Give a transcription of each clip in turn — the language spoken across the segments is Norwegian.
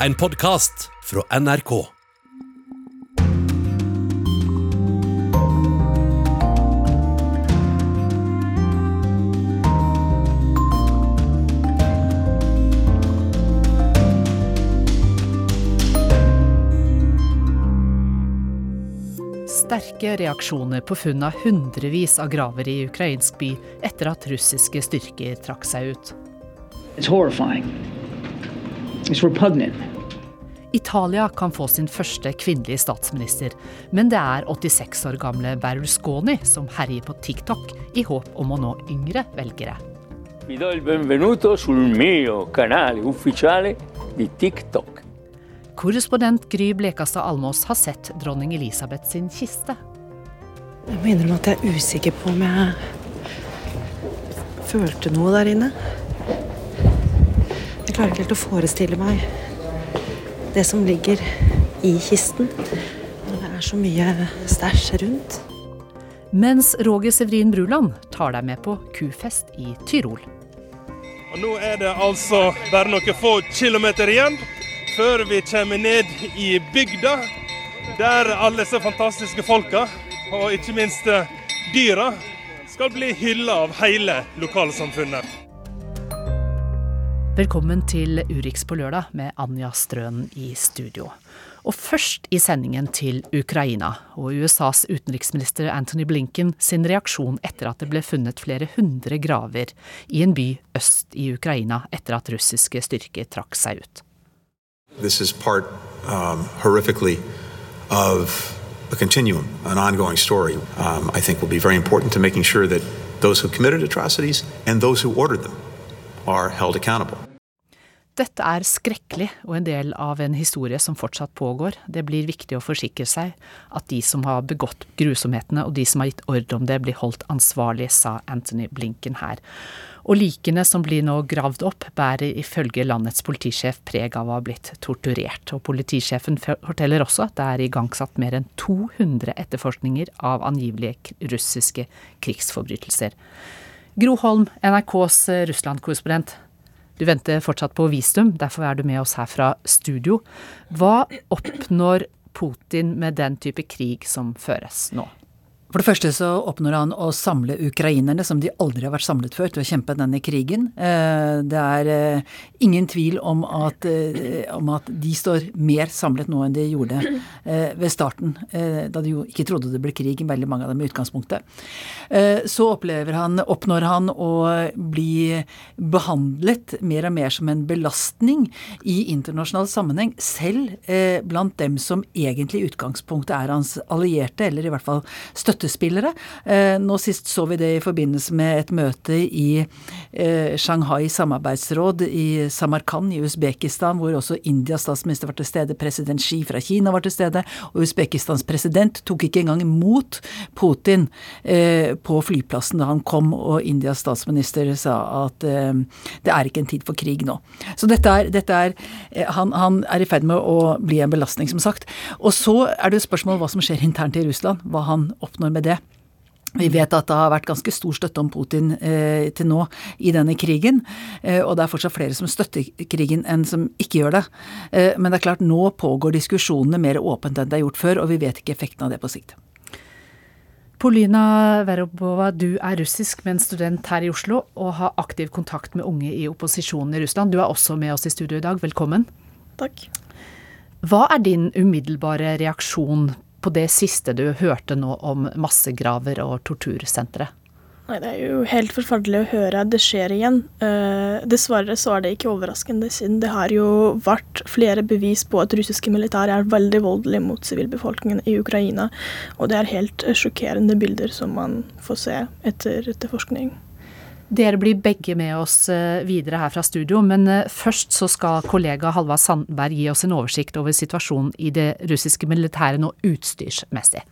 en podkast fra NRK. Sterke reaksjoner på funn av hundrevis av graver i ukrainsk by etter at russiske styrker trakk seg ut. It's horrifying. It's repugnant. Italia kan få sin første kvinnelige statsminister, men det er 86 år gamle Berlusconi som herjer på TikTok i håp om å nå yngre velgere. Vi do il benvenuto sul mio canale ufficiale di TikTok. Korrespondent Gry Blekastad Almås har sett dronning Elisabeth sin kiste. Jeg må innrømme at jeg er usikker på om jeg følte noe der inne. Klarer ikke helt å forestille meg det som ligger i kisten. Når det er så mye stæsj rundt. Mens Roger Severin Bruland tar deg med på kufest i Tyrol. Og nå er det altså bare noen få kilometer igjen før vi kommer ned i bygda, der alle disse fantastiske folka, og ikke minst dyra, skal bli hylla av hele lokalsamfunnet. Velkommen til Urix på lørdag med Anja Strønen i studio. Og først i sendingen til Ukraina og USAs utenriksminister Anthony Blinken sin reaksjon etter at det ble funnet flere hundre graver i en by øst i Ukraina etter at russiske styrker trakk seg ut. This is part, um, horrifically, of a continuum, an ongoing story. Um, I think will be very important to making sure that those who committed atrocities and those who ordered them are held accountable. Dette er skrekkelig og en del av en historie som fortsatt pågår. Det blir viktig å forsikre seg at de som har begått grusomhetene og de som har gitt ordre om det, blir holdt ansvarlig, sa Anthony Blinken her. Og likene som blir nå gravd opp, bærer ifølge landets politisjef preg av å ha blitt torturert. Og politisjefen forteller også at det er igangsatt mer enn 200 etterforskninger av angivelige russiske krigsforbrytelser. Gro Holm, NRKs Russland-korrespondent. Du venter fortsatt på visum, derfor er du med oss her fra studio. Hva oppnår Putin med den type krig som føres nå? For det første så oppnår han å samle ukrainerne som de aldri har vært samlet før, til å kjempe denne krigen. Eh, det er eh, ingen tvil om at, eh, om at de står mer samlet nå enn de gjorde ved starten, da de jo ikke trodde det ble krig, veldig mange av dem i utgangspunktet. Så han, oppnår han å bli behandlet mer og mer som en belastning i internasjonal sammenheng, selv blant dem som egentlig i utgangspunktet er hans allierte, eller i hvert fall støtter støttespillere. Eh, nå sist så vi det i forbindelse med et møte i eh, Shanghai samarbeidsråd i Samarkand i Usbekistan, hvor også Indias statsminister var til stede, president Xi fra Kina var til stede, og Usbekistans president tok ikke engang imot Putin eh, på flyplassen da han kom, og Indias statsminister sa at det er ikke en tid for krig nå. Så dette er, dette er han, han, er i ferd med å bli en belastning, som sagt. Og så er det spørsmål hva som skjer internt i Russland, hva han oppnår oppnår med det. Vi vet at det har vært ganske stor støtte om Putin eh, til nå i denne krigen. Eh, og det er fortsatt flere som støtter krigen enn som ikke gjør det. Eh, men det er klart, nå pågår diskusjonene mer åpent enn det er gjort før, og vi vet ikke effekten av det på sikt. Polina Verobova, du er russisk, men student her i Oslo og har aktiv kontakt med unge i opposisjonen i Russland. Du er også med oss i studio i dag. Velkommen. Takk. Hva er din umiddelbare reaksjon på det siste du hørte nå om massegraver og tortursentre? Nei, Det er jo helt forferdelig å høre at det skjer igjen. Uh, dessverre så er det ikke overraskende, siden det har jo vært flere bevis på at russiske militære er veldig voldelige mot sivilbefolkningen i Ukraina. Og det er helt sjokkerende bilder som man får se etter etterforskning. Dere blir begge med oss eh, videre her fra studio, men eh, først så skal kollega Halvard Sandberg gi oss en oversikt over situasjonen i det russiske militæret nå utstyrsmessig.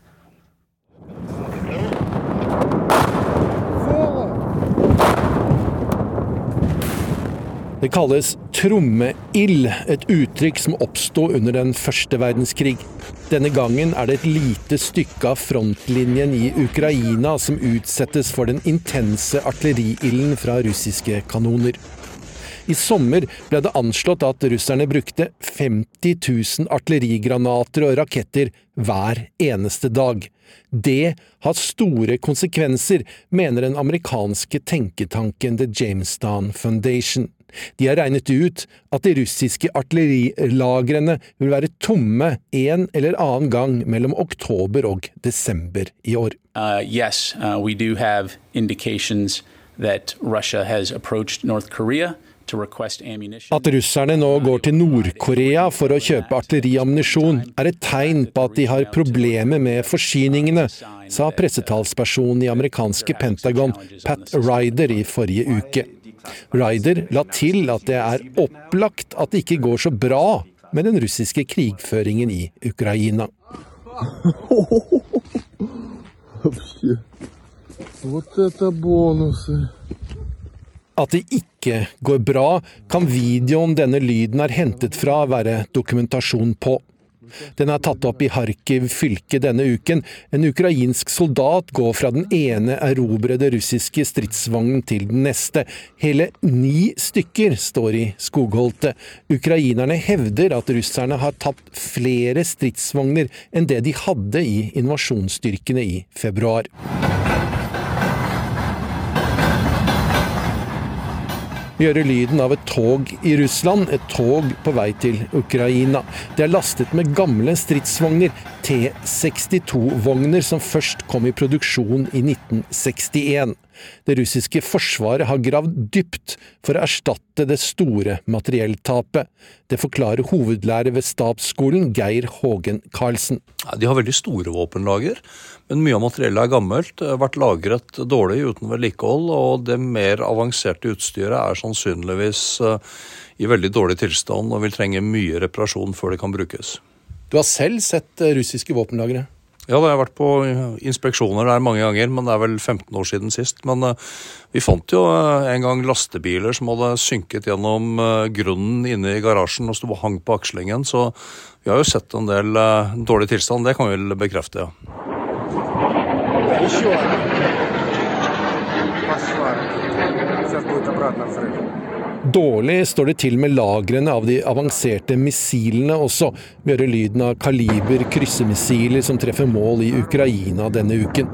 Det kalles trommeild, et uttrykk som oppsto under den første verdenskrig. Denne gangen er det et lite stykke av frontlinjen i Ukraina som utsettes for den intense artilleriilden fra russiske kanoner. I sommer ble det anslått at russerne brukte 50 000 artillerigranater og raketter hver eneste dag. Det har store konsekvenser, mener den amerikanske tenketanken The Jamestown Foundation. De har regnet ut at de russiske artillerilagrene vil være tomme en eller annen gang mellom oktober og desember i år. Uh, yes, uh, we do have indications that Russia has approached North Korea at russerne nå går til Nord-Korea for å kjøpe artilleriammunisjon, er et tegn på at de har problemer med forsyningene, sa pressetalspersonen i amerikanske Pentagon, Pat Ryder, i forrige uke. Ryder la til at det er opplagt at det ikke går så bra med den russiske krigføringen i Ukraina. At det ikke går bra, kan videoen denne lyden er hentet fra være dokumentasjon på. Den er tatt opp i Kharkiv fylke denne uken. En ukrainsk soldat går fra den ene erobrede russiske stridsvognen til den neste. Hele ni stykker står i skogholtet. Ukrainerne hevder at russerne har tapt flere stridsvogner enn det de hadde i invasjonsstyrkene i februar. Hører lyden av et tog i Russland, et tog på vei til Ukraina. Det er lastet med gamle stridsvogner, T-62-vogner som først kom i produksjon i 1961. Det russiske forsvaret har gravd dypt for å erstatte det store materielltapet. Det forklarer hovedlærer ved stabsskolen Geir Hågen Karlsen. De har veldig store våpenlager, men mye av materiellet er gammelt. Har vært lagret dårlig uten vedlikehold, og det mer avanserte utstyret er sannsynligvis eh, i veldig dårlig tilstand og vil trenge mye reparasjon før det kan brukes. Du har selv sett eh, russiske våpenlagre? Ja, jeg har vært på inspeksjoner der mange ganger, men det er vel 15 år siden sist. Men uh, vi fant jo uh, en gang lastebiler som hadde synket gjennom uh, grunnen inne i garasjen og sto og hang på akslingen, så vi har jo sett en del dårlig tilstand. Det kan vi vel bekrefte, ja. Dårlig står det til med lagrene av de avanserte missilene også. Vi hører lyden av kaliber kryssemissiler som treffer mål i Ukraina denne uken.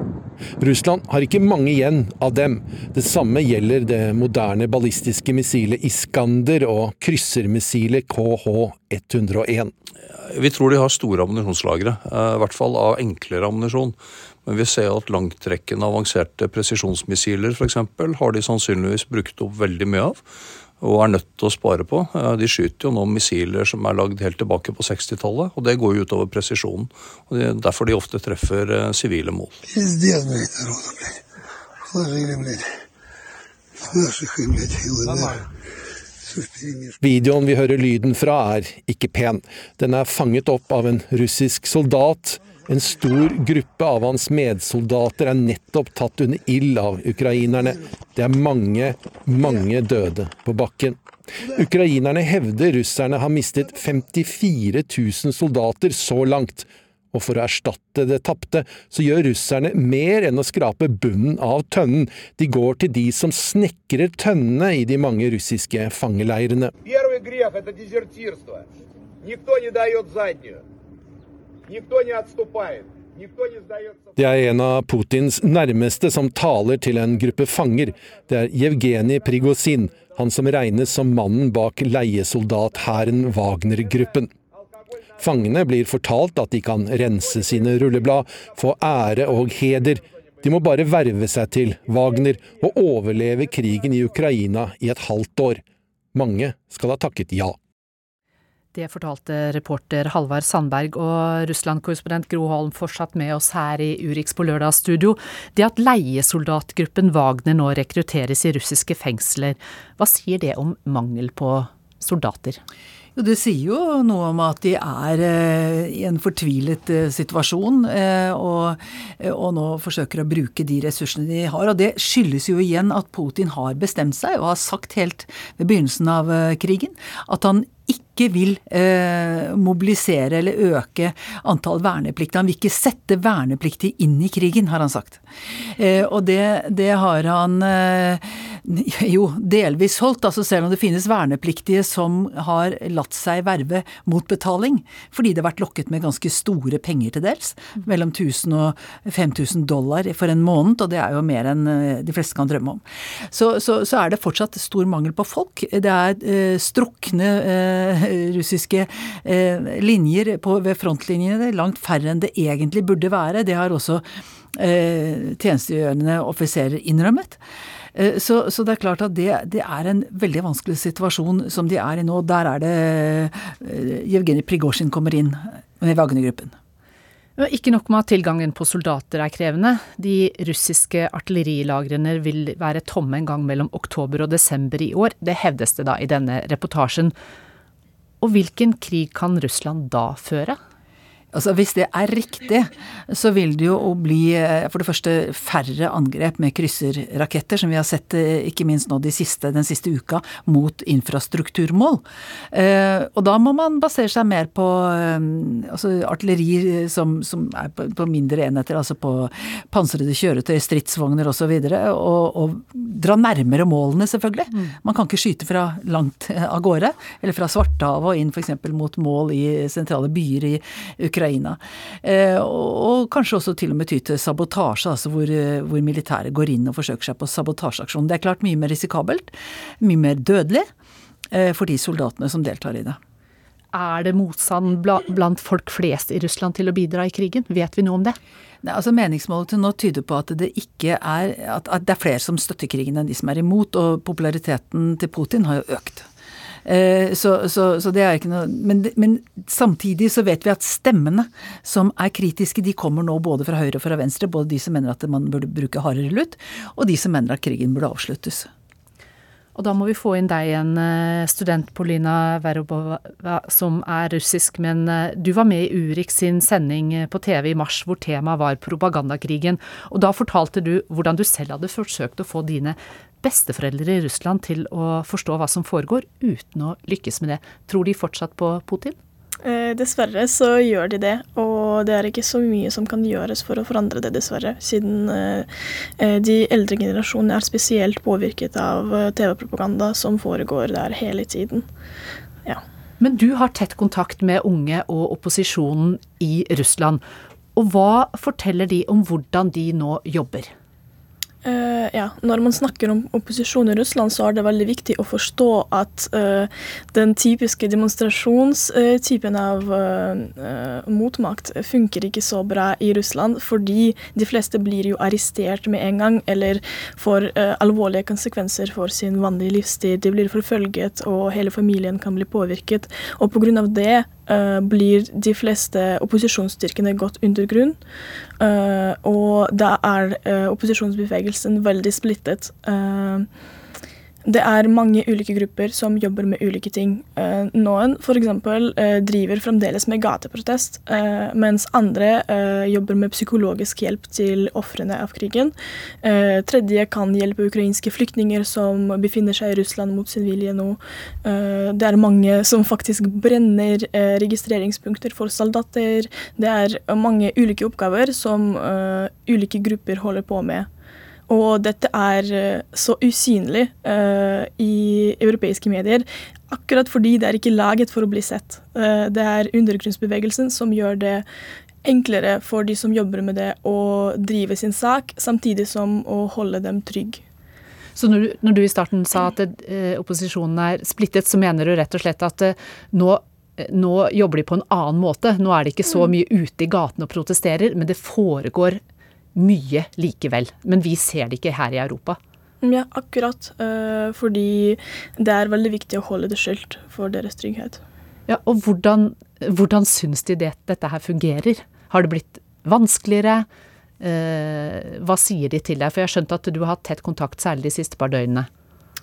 Russland har ikke mange igjen av dem. Det samme gjelder det moderne ballistiske missilet Iskander og kryssermissilet KH-101. Vi tror de har store ammunisjonslagre, eh, i hvert fall av enklere ammunisjon. Men vi ser at langtrekkende avanserte presisjonsmissiler f.eks. har de sannsynligvis brukt opp veldig mye av og er nødt til å spare på. De skyter jo nå missiler som er lagd helt tilbake på 60-tallet, og det går jo utover presisjonen. og det er Derfor de ofte treffer eh, sivile mål. Videoen vi hører lyden fra er ikke pen. Den er fanget opp av en russisk soldat en stor gruppe av hans medsoldater er nettopp tatt under ild av ukrainerne. Det er mange, mange døde på bakken. Ukrainerne hevder russerne har mistet 54 000 soldater så langt. Og for å erstatte det tapte, så gjør russerne mer enn å skrape bunnen av tønnen. De går til de som snekrer tønnene i de mange russiske fangeleirene. Første grek er det er en av Putins nærmeste som taler til en gruppe fanger. Det er Jevgenij Prigozin, han som regnes som mannen bak leiesoldathæren Wagner-gruppen. Fangene blir fortalt at de kan rense sine rulleblad, få ære og heder. De må bare verve seg til Wagner og overleve krigen i Ukraina i et halvt år. Mange skal ha takket ja. Det fortalte reporter Halvard Sandberg og Russland-korrespondent Gro Holm fortsatt med oss her i Urix på lørdagsstudio. Det at leiesoldatgruppen Wagner nå rekrutteres i russiske fengsler, hva sier det om mangel på soldater? Jo, Det sier jo noe om at de er eh, i en fortvilet eh, situasjon, eh, og, og, nå forsøker å bruke de ressursene de har. Og det skyldes jo igjen at Putin har bestemt seg, og har sagt helt ved begynnelsen av krigen, at han ikke vil eh, mobilisere eller øke antall vernepliktige. Han vil ikke sette vernepliktige inn i krigen, har han sagt. Eh, og det, det, har han eh, jo delvis holdt, altså selv om det finnes vernepliktige som har latt seg verve mot betaling, fordi det har vært lokket med ganske store penger til dels, mellom 1000 og 5000 dollar for en måned, og det er jo mer enn eh, de fleste kan drømme om. Så, så, så er det fortsatt stor mangel på folk. Det er eh, strukne eh, russiske eh, linjer på, ved frontlinjene, langt færre enn det egentlig burde være. Det har også eh, tjenestegjørende offiserer innrømmet. Eh, så, så, det er klart at det, det, er en veldig vanskelig situasjon som de er i nå. Der er det Jevgenij Prigozjin kommer inn med Wagner-gruppen. Ikke nok med at tilgangen på soldater er krevende. De russiske artillerilagrene vil være tomme en gang mellom oktober og desember i år. Det hevdes det da i denne reportasjen. Og hvilken krig kan Russland da føre? Altså Hvis det er riktig, så vil det jo bli eh, for det første færre angrep med krysserraketter, som vi har sett eh, ikke minst nå de siste, den siste uka, mot infrastrukturmål. Eh, og da må man basere seg mer på altså artilleri som, som er på, mindre enheter, altså på pansrede kjøretøy, stridsvogner osv. Og, så og, og dra nærmere målene, selvfølgelig. Mm. Man kan ikke skyte fra langt av gårde, eller fra Svartehavet og inn f.eks. mot mål i sentrale byer i Ukraina Ukraina. Eh, og kanskje også til og med ty til sabotasje, altså hvor, eh, hvor militæret går inn og forsøker seg på sabotasjeaksjon. Det er klart mye mer risikabelt, mye mer dødelig eh, for de soldatene som deltar i det. Er det motstand blant folk flest i Russland til å bidra i krigen? Vet vi noe om det? Nei, altså Meningsmålet til nå tyder på at det ikke er at, det er flere som støtter krigen enn de som er imot, og populariteten til Putin har jo økt. Eh, så, så, så, det er ikke noe men, men, samtidig så vet vi at stemmene som er kritiske, de kommer nå både fra høyre og fra venstre. Både de som mener at man burde bruke hardere lut, og de som mener at krigen burde avsluttes. Og da må vi få inn deg igjen, eh, student Polina Verobova, som er russisk. Men eh, du var med i Urik sin sending på TV i mars hvor temaet var propagandakrigen. Og da fortalte du hvordan du selv hadde forsøkt å få dine besteforeldre i Russland til å forstå hva som foregår, uten å lykkes med det. Tror de fortsatt på Putin? Eh, dessverre så gjør de det, og det er ikke så mye som kan gjøres for å forandre det, dessverre. Siden eh, eh de eldre generasjonene er spesielt påvirket av eh, TV-propaganda som foregår der hele tiden. Ja. Men du har tett kontakt med unge og opposisjonen i Russland. Og hva forteller de om hvordan de nå jobber? Uh, ja, Når man snakker om opposisjon i Russland, så er det veldig viktig å forstå at uh, den typiske demonstrasjonstypen uh, av motmakt funker ikke så bra i Russland, fordi de fleste blir jo arrestert med en gang, eller får alvorlige konsekvenser for sin vanlige livsstil. De blir forfølget, og hele familien kan bli påvirket. Og pga. det uh, blir de fleste opposisjonsstyrkene gått under grunn. Uh, og da er uh, opposisjonsbevegelsen veldig splittet. Uh, det er mange ulike grupper som jobber med ulike ting. Eh, noen f.eks. Eh, driver fremdeles med gateprotest, eh, mens andre jobber med psykologisk hjelp til ofrene av krigen. Tredje kan hjelpe ukrainske flyktninger som befinner seg i Russland mot sin vilje nå. Det er mange som faktisk brenner registreringspunkter for soldater. Det er mange ulike oppgaver som ulike grupper holder på med. Og dette er eh, så usynlig uh, i europeiske medier, akkurat fordi det er ikke laget for å bli sett. Uh, det er undergrunnsbevegelsen som gjør det enklere for de som jobber med det, å drive sin sak, samtidig som å holde dem trygge. Så når du, når du, i starten sa at uh, opposisjonen er splittet, så mener du rett og slett at nå, nå, jobber de på en annen måte. Nå er de ikke så mm. mye ute i gatene og protesterer, men det foregår mye likevel. Men vi ser det ikke her i Europa. Ja, akkurat. Uh, fordi det er veldig viktig å holde det skjult for deres trygghet. Ja, Og hvordan, hvordan syns de det, dette her fungerer? Har det blitt vanskeligere? Uh, hva sier de til deg? For jeg har skjønt at du har hatt tett kontakt særlig de siste par døgnene.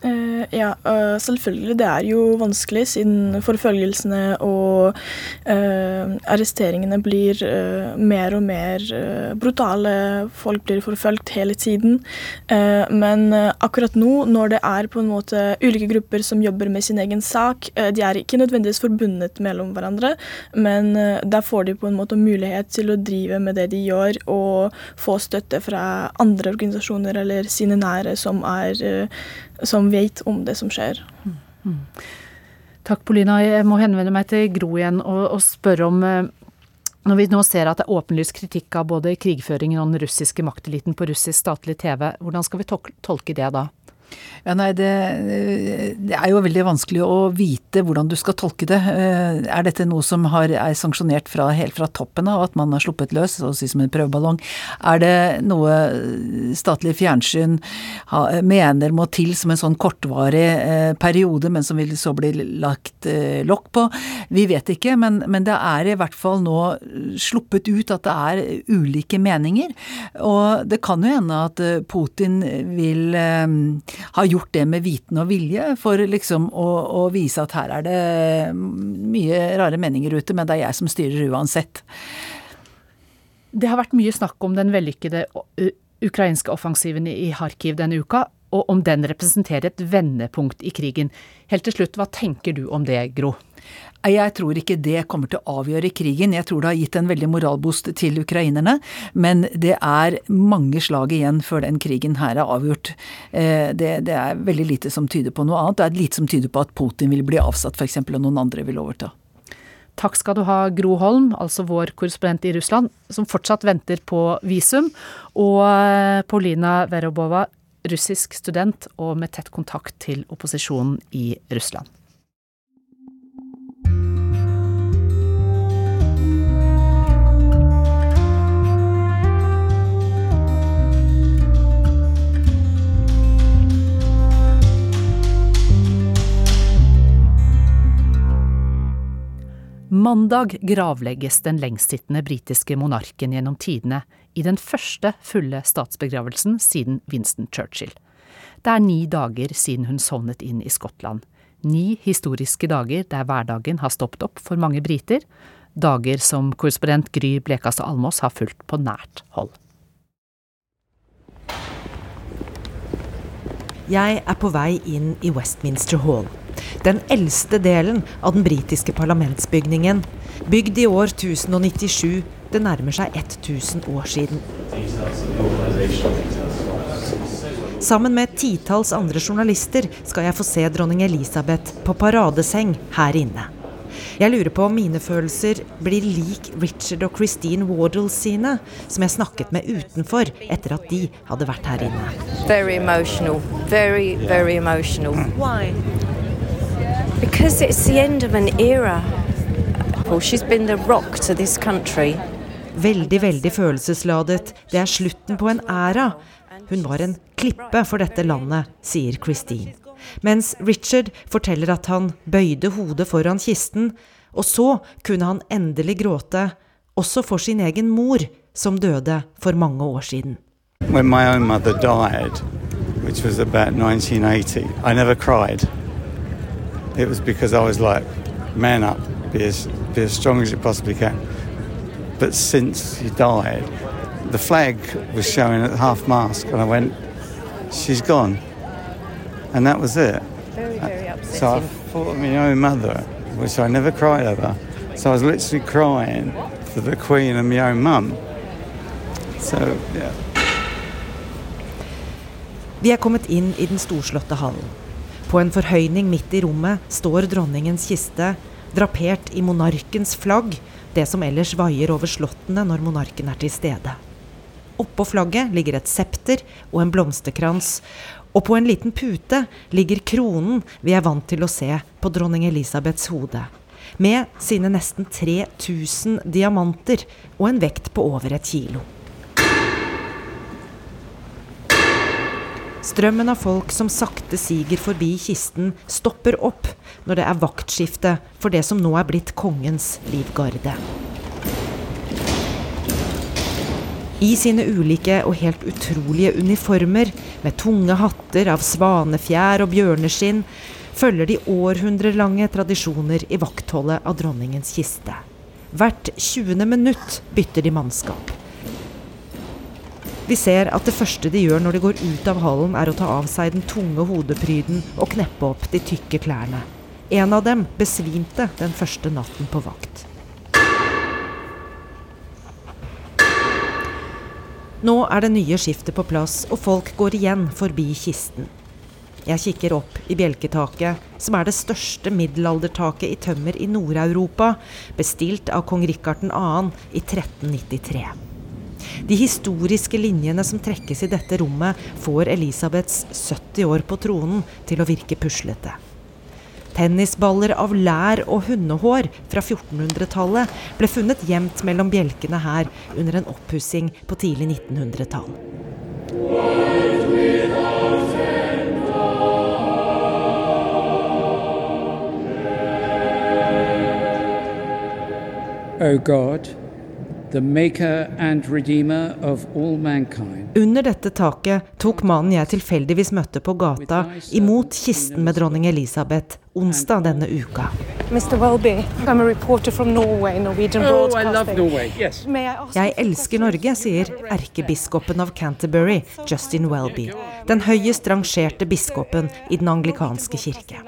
Uh, ja, uh, selvfølgelig. Det er jo vanskelig, siden forfølgelsene og uh, arresteringene blir mer og mer brutale. Folk blir forfølgt hele tiden. men akkurat nå, når det er på en måte ulike grupper som jobber med sin egen sak, de er ikke nødvendigvis forbundet mellom hverandre, men der får de på en måte mulighet til å drive med det de gjør, og få støtte fra andre organisasjoner eller sine nære som er som vet om det som skjer. Mm. mm. Takk, Polina. Jeg må henvende meg til Gro igjen og, og spørre om eh, når vi nå ser at det er åpenlyst kritikk av både krigføringen og den russiske makteliten på russisk statlig TV, hvordan skal vi tolke det da? Ja, nei, det, det, er jo veldig vanskelig å vite hvordan du skal tolke det. Eh, er dette noe som har, er sanksjonert fra, helt fra toppen av, at man har sluppet løs, så å si som en prøveballong? Er det noe statlig fjernsyn mener må til som en sånn kortvarig eh, periode, men som vil så bli lagt eh, lokk på? Vi vet ikke, men, men, det er i hvert fall nå sluppet ut at det er ulike meninger. Og det kan jo hende at Putin vil har gjort det med viten og vilje for liksom å, å, vise at her er det mye rare meninger ute, men det er jeg som styrer uansett. Det har vært mye snakk om den vellykkede ukrainske offensiven i Kharkiv denne uka, og om den representerer et vendepunkt i krigen. Helt til slutt, hva tenker du om det, Gro? Jeg tror ikke det kommer til å avgjøre krigen. Jeg tror det har gitt en veldig moralboost til ukrainerne. Men det er mange slag igjen før den krigen her er avgjort. Eh, det, det er veldig lite som tyder på noe annet. Det er lite som tyder på at Putin vil bli avsatt f.eks. og noen andre vil overta. Takk skal du ha, Gro Holm, altså vår korrespondent i Russland, som fortsatt venter på visum. Og eh, Paulina Verobova, russisk student og med tett kontakt til opposisjonen i Russland. Mandag gravlegges den lengstsittende britiske monarken gjennom tidene i den første fulle statsbegravelsen siden Winston Churchill. Det er ni dager siden hun sovnet inn i Skottland. Ni historiske dager der hverdagen har stoppet opp for mange briter. Dager som korrespondent Gry Blekastad Almås har fulgt på nært hold. Jeg er på vei inn i Westminster Hall den eldste delen av den britiske parlamentsbygningen. Bygd i år 1097. Det nærmer seg 1000 år siden. Sammen med titalls andre journalister skal jeg få se dronning Elisabeth på paradeseng her inne. Jeg lurer på om mine følelser blir lik Richard og Christine Wardle sine, som jeg snakket med utenfor etter at de hadde vært her inne. Very emotional. Very, very emotional. Why? Because it's the end of an era. She's been the rock to this country. Veldig, veldig følelsesladet. Det er slutten på en æra. Hun var en klippe for dette landet, sier Christine. Mens Richard forteller at han bøyde hodet foran kisten, og så kunne han endelig gråte, også for sin egen mor, som døde for mange år siden. When my own mother died, which was about 1980, I never cried. it was because I was like, man up, be as, be as strong as you possibly can. But since he died, the flag was showing at half mast, and I went, she's gone. And that was it. Very, very upsetting. So I thought of my own mother, which I never cried over. So I was literally crying for the Queen and my own mum. So, yeah. Vi er kommet inn i den storslåtte hallen. På en forhøyning midt i rommet står dronningens kiste, drapert i monarkens flagg, det som ellers vaier over slottene når monarken er til stede. Oppå flagget ligger et septer og en blomsterkrans, og på en liten pute ligger kronen vi er vant til å se på dronning Elisabeths hode, med sine nesten 3000 diamanter og en vekt på over et kilo. Strømmen av folk som sakte siger forbi kisten, stopper opp når det er vaktskifte for det som nå er blitt kongens livgarde. I sine ulike og helt utrolige uniformer, med tunge hatter av svanefjær og bjørneskinn, følger de århundrelange tradisjoner i vaktholdet av dronningens kiste. Hvert 20. minutt bytter de mannskap. Vi ser at det første de gjør når de går ut av hallen, er å ta av seg den tunge hodepryden og kneppe opp de tykke klærne. En av dem besvimte den første natten på vakt. Nå er det nye skiftet på plass, og folk går igjen forbi kisten. Jeg kikker opp i bjelketaket, som er det største middelaldertaket i tømmer i Nord-Europa, bestilt av kong Rikard 2. i 1393. De historiske linjene som trekkes i dette rommet, får Elisabeths 70 år på tronen til å virke puslete. Tennisballer av lær og hundehår fra 1400-tallet ble funnet gjemt mellom bjelkene her under en oppussing på tidlig 1900-tall. O God, Under dette taket tok mannen jeg tilfeldigvis møtte på gata, imot kisten med dronning Elisabeth onsdag denne uka. Mr. Welby, I'm a reporter from Norway, Norwegian Oh, I love Broadcasting. Norway. Yes. May I ask Jeg elsker Norge, sier erkebiskopen av Canterbury, Justin Welby. Den høyest rangerte biskopen i den anglikanske kirke.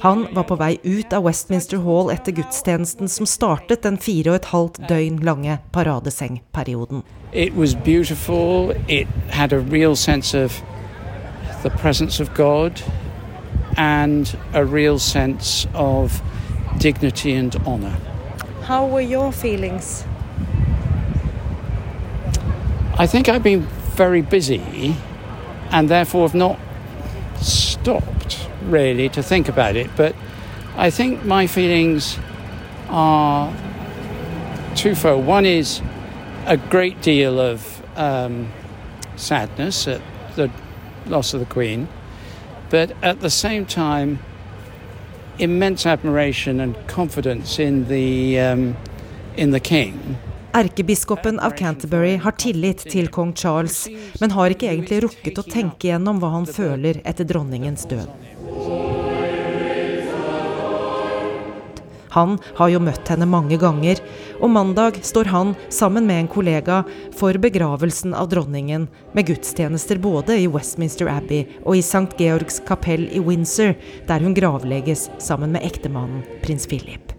Han var på vei ut av Westminster Hall etter gudstjenesten som startet den fire og et halvt døgn lange paradesengperioden. It was beautiful. It had a real sense of the presence of God and a real sense of dignity and honor. How were your feelings? I think I've been very busy and therefore have not stopped really to think about it. But I think my feelings are twofold. One is a great deal of um, sadness at the loss of the Queen, but at the same time, immense admiration and confidence in the um, in the King. Erkebiskopen av Canterbury har tillit til kong Charles, men har ikke egentlig rukket å tenke gjennom hva han føler etter dronningens død. Han har jo møtt henne mange ganger, og mandag står han sammen med en kollega for begravelsen av dronningen, med gudstjenester både i Westminster Abbey og i St. Georgs kapell i Windsor, der hun gravlegges sammen med ektemannen prins Philip.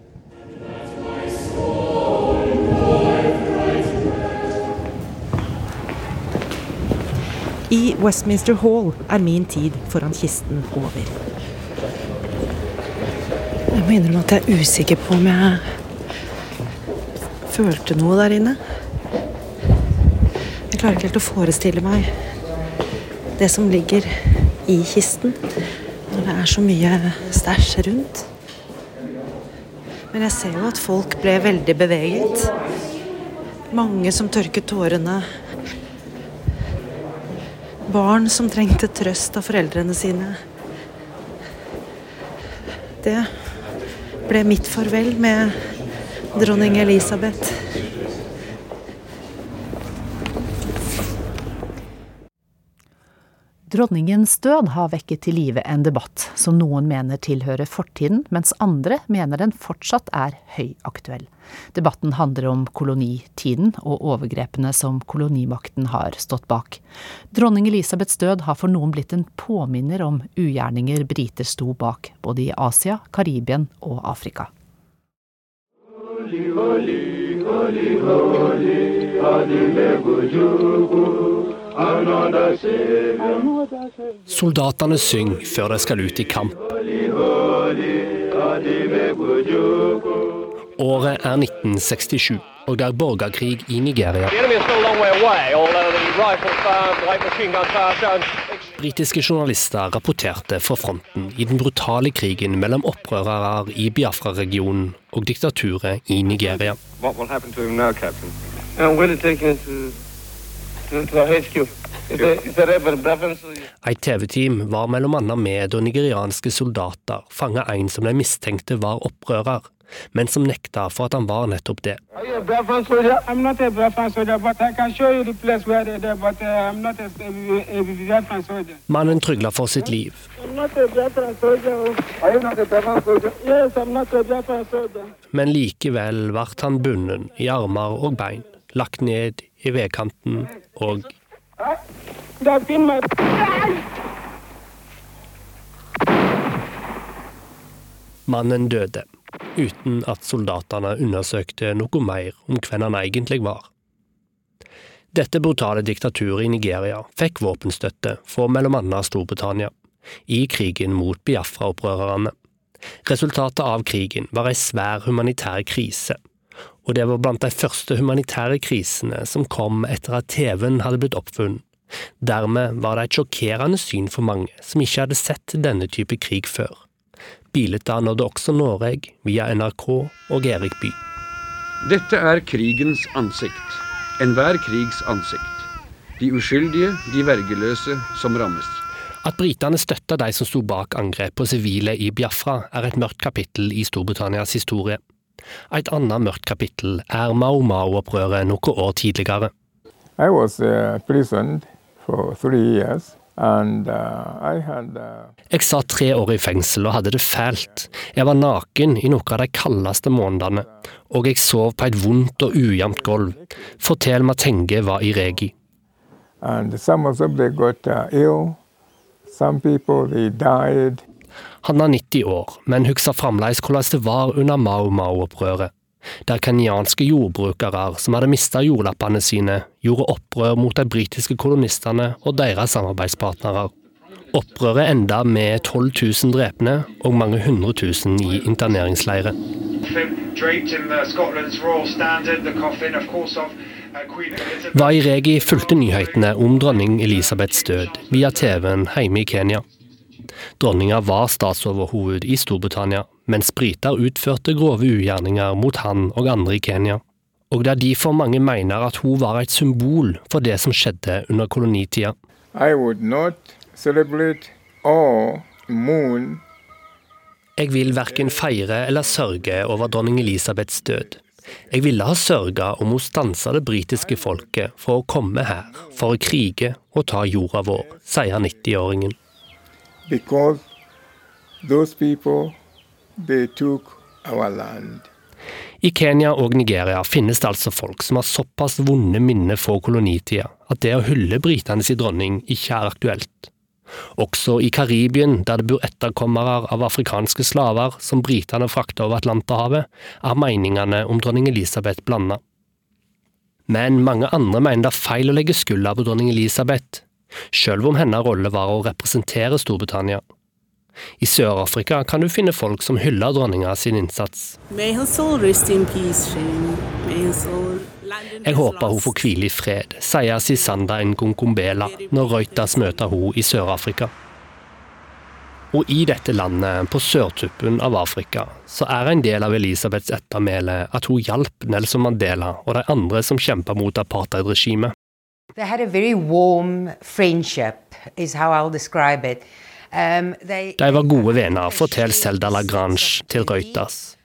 I Westminster Hall er min tid foran kisten over. Jeg må innrømme at jeg er usikker på om jeg følte noe der inne. Jeg klarer ikke helt å forestille meg det som ligger i kisten, når det er så mye stæsj rundt. Men jeg ser jo at folk ble veldig beveget. Mange som tørket tårene. Barn som trengte trøst av foreldrene sine. Det ble mitt farvel med dronning Elisabeth. Dronningens død har vekket til live en debatt som noen mener tilhører fortiden, mens andre mener den fortsatt er høyaktuell. Debatten handler om kolonitiden og overgrepene som kolonimakten har stått bak. Dronning Elisabeths død har for noen blitt en påminner om ugjerninger briter sto bak, både i Asia, Karibien og Afrika. Soldatene synger før de skal ut i kamp. Året er 1967, og det er borgerkrig i Nigeria. Britiske journalister rapporterte fra fronten i den brutale krigen mellom opprørere i Biafra-regionen og diktaturet i Nigeria. Hva vil skje med ham nå, Captain? Et TV-team var annet med da nigerianske soldater fanga en som de mistenkte var opprører. men som nekta for at han var nettopp det. I uh. Mannen trygla for sitt liv. Soldier. Men likevel ble han bundet i armer og bein, lagt ned i vedkanten og. Mannen døde, uten at soldatene undersøkte noe mer om hvem han egentlig var. Dette brutale diktaturet i Nigeria fikk våpenstøtte fra bl.a. Storbritannia i krigen mot Biafra-opprørerne. Resultatet av krigen var ei svær humanitær krise, og det var blant de første humanitære krisene som kom etter at TV-en hadde blitt oppfunnet. Dermed var det et sjokkerende syn for mange som ikke hadde sett denne type krig før. Bildet nådde også Norge via NRK og Erik Bye. Dette er krigens ansikt. Enhver krigs ansikt. De uskyldige, de vergeløse, som rammes. At britene støtta de som sto bak angrep på sivile i Biafra, er et mørkt kapittel i Storbritannias historie. Et annet mørkt kapittel er Mau Mau-opprøret noen år tidligere. I was uh, for three years, and uh, I had uh, Jeg satt tre år i fengsel og hadde det fælt. Jeg var naken i noen av de kaldeste månedene, og jeg sov på et vondt og ujevnt gulv. Fortell Matenge var i regi. and some of them they got uh, ill. Some people they died. Han er 90 år, men husker fremdeles hvordan det var under Mau Mau-opprøret, der kenyanske jordbrukere som hadde mista jordlappene sine, gjorde opprør mot de britiske kolonistene og deres samarbeidspartnere. Opprøret enda med 12 000 drepne og mange hundre tusen i interneringsleirer. uh, Elizabeth. Wairegi fulgte nyhetene om dronning Elisabeths død via TV-en hjemme i Kenya. Dronninga var statsoverhoved i Storbritannia, mens briter utførte grove ugjerninger mot han og andre i Kenya. Og det er derfor mange mener at hun var et symbol for det som skjedde under kolonitida. Jeg vil verken feire eller sørge over dronning Elisabeths død. Jeg ville ha sørga om hun stansa det britiske folket for å komme her for å krige og ta jorda vår, sier 90-åringen. Because those people they took our land. I Kenya og Nigeria finnes det altså folk som har såpass vonde minner fra kolonitida at det å hylle britenes dronning ikke er aktuelt. Også i Karibien, der det bor etterkommere av afrikanske slaver som britene frakta over Atlanterhavet, er meningene om dronning Elisabeth blanda. Men mange andre mener det er feil å legge skylda på dronning Elisabeth, selv om hennes rolle var å representere Storbritannia. I Sør-Afrika kan du finne folk som hyller dronninga sin innsats. May her soul rest in peace, Shane. May her soul Jeg håper hun får hvile i fred, sier Sisanda Nkunkumbela når Reuters møter hun i Sør-Afrika. Og i dette landet, på sørtuppen av Afrika, så er en del av Elisabeths ettermæle at hun hjalp Nelson Mandela og de andre som kjempa mot apartheidregimet. They had a very warm friendship, is how I'll describe it. Um, they, De var gode venner, forteller Selda Lagrange til Reuters.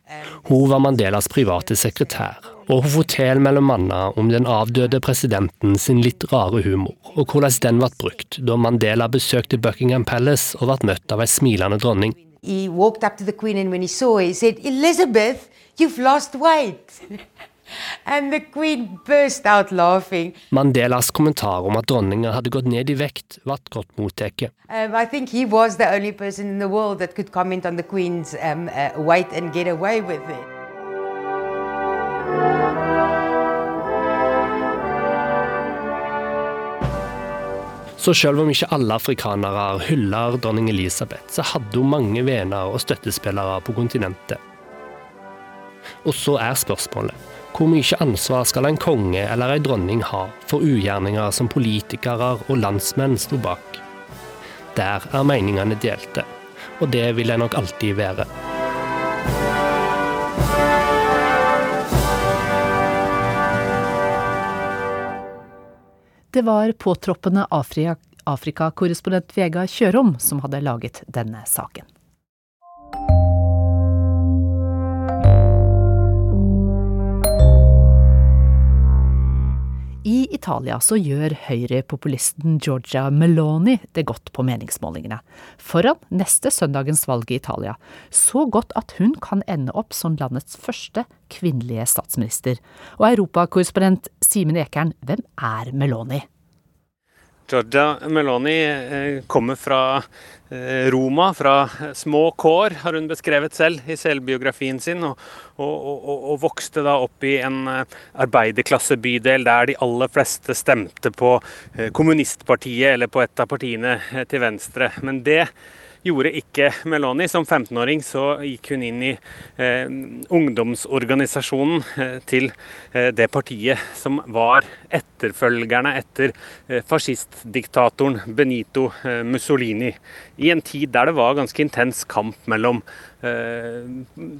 Hun var Mandelas private sekretær, og hun forteller mellom annet om den avdøde presidenten sin litt rare humor, og hvordan den ble brukt da Mandela besøkte Buckingham Palace og ble møtt av ei smilende dronning. he walked up to the Queen, and when he saw her, he said, Elizabeth, you've lost weight. Mandelas kommentar om at dronninga hadde gått ned i vekt, ble godt mottatt. Um, I think he was the only person in the world that could comment on the Queen's um, uh, weight and get away with it. Så selv om ikke alle afrikanere hyller dronning Elisabeth, så hadde hun mange venner og støttespillere på kontinentet. Og så er spørsmålet hvor mye ansvar skal en konge eller en dronning ha for ugjerninger som politikere og landsmenn sto bak? Der er meningene delte, og det vil de nok alltid være. Det var påtroppende Afrika-korrespondent Vega Kjørom som hadde laget denne saken. Italia så gjør høyrepopulisten Georgia Meloni det godt på meningsmålingene. Foran neste søndagens valg i Italia. Så godt at hun kan ende opp som landets første kvinnelige statsminister. Og europakorrespondent Simen Ekern, hvem er Meloni? Georgia Meloni eh, kommer fra eh, Roma, fra små kår, har hun beskrevet selv i selvbiografien sin. Og, og, og, og vokste da opp i en eh, arbeiderklassebydel der de aller fleste stemte på kommunistpartiet eller på et av partiene til venstre. Men det gjorde ikke Meloni. Som 15-åring så gikk hun inn i eh, ungdomsorganisasjonen eh, til eh, det partiet som var etterfølgerne etter eh, fascistdiktatoren Benito eh, Mussolini. I en tid der det var ganske intens kamp mellom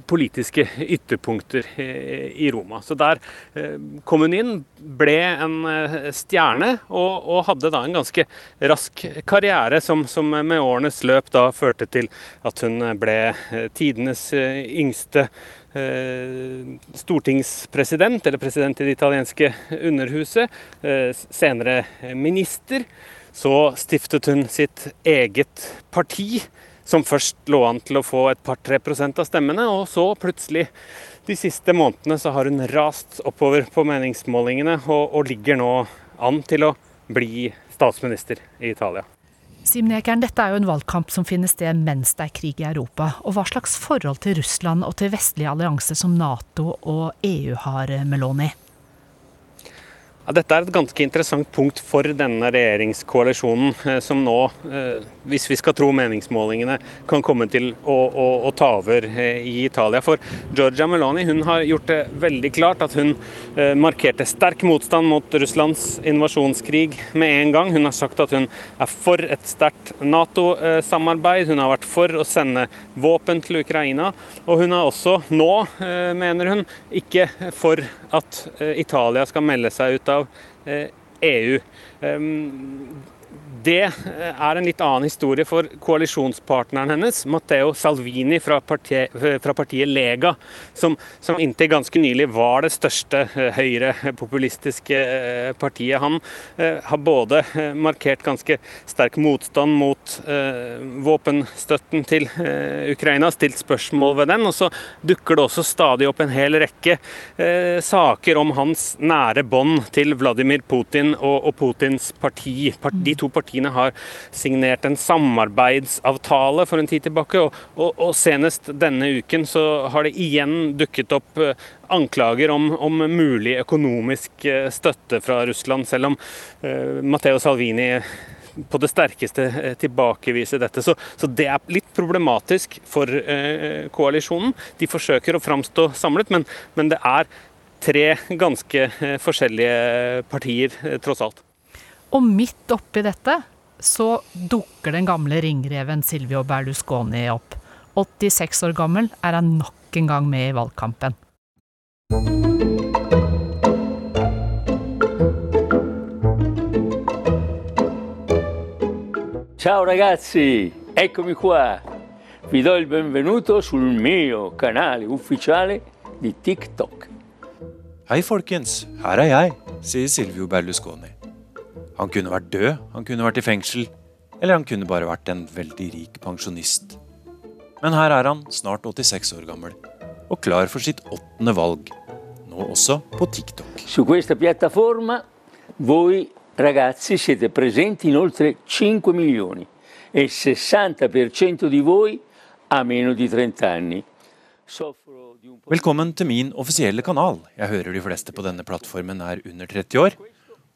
politiske ytterpunkter i Roma. Så der eh, kom hun inn, ble en eh, stjerne og, og hadde da en ganske rask karriere som, som, med årenes løp da førte til at hun ble tidenes yngste stortingspresident, eller president i det italienske underhuset, senere minister. Så stiftet hun sitt eget parti som først lå an til å få et par-tre prosent av stemmene, og så plutselig de siste månedene så har hun rast oppover på meningsmålingene og, og ligger nå an til å bli statsminister i Italia. Simen Ekern, dette er jo en valgkamp som finner sted mens det er krig i Europa. Og hva slags forhold til Russland og til vestlige allianser som Nato og EU har, Meloni? Ja, dette er et ganske interessant punkt for denne regjeringskoalisjonen, eh, som nå, eh, hvis vi skal tro meningsmålingene, kan komme til å, å, å ta over eh, i Italia. For Georgia Meloni hun har gjort det veldig klart at hun markerte sterk motstand mot Russlands invasjonskrig med en gang. Hun har sagt at hun er for et sterkt Nato-samarbeid. Hun har vært for å sende våpen til Ukraina. Og hun er også nå, mener hun, ikke for at Italia skal melde seg ut av EU. Eh, det eh, er en litt annen historie for koalisjonspartneren hennes, Matteo Salvini fra partiet, fra partiet Lega, som, som, inntil ganske nylig var det største eh, høyrepopulistiske eh, partiet. Han har både markert ganske sterk motstand mot våpenstøtten til Ukraina, stilt spørsmål ved den, og så dukker det også stadig opp en hel rekke saker om hans nære bånd til Vladimir Putin og, og Putins parti. De to partiene partiene har signert en samarbeidsavtale for en tid tilbake. Og, og, og senest denne uken så har det igjen dukket opp eh, anklager om, om mulig økonomisk eh, støtte fra Russland, selv om uh, Matteo Salvini på det sterkeste tilbakeviser dette. Så, så, det er litt problematisk for eh, koalisjonen. De forsøker å framstå samlet, men, men det er tre ganske forskjellige partier, tross alt. Og midt oppi dette så dukker den gamle ringreven Silvio Berlusconi opp. 86 år gammel er han nok en gang med i valgkampen. Ciao ragazzi, eccomi qua. Vi do il benvenuto sul mio canale ufficiale di TikTok. Hei folkens, her er jeg, sier Silvio Berlusconi. Han kunne vært død, han kunne vært i fengsel, eller han kunne bare vært en veldig rik pensjonist. Men her er han, snart 86 år gammel, og klar for sitt åttende valg. Nå også på TikTok. Su questa piattaforma voi ragazzi siete presenti in oltre 5 milioni e 60% di voi ha meno di 30 anni. Velkommen til min offisielle kanal. Jeg hører de fleste på denne plattformen er under 30 år.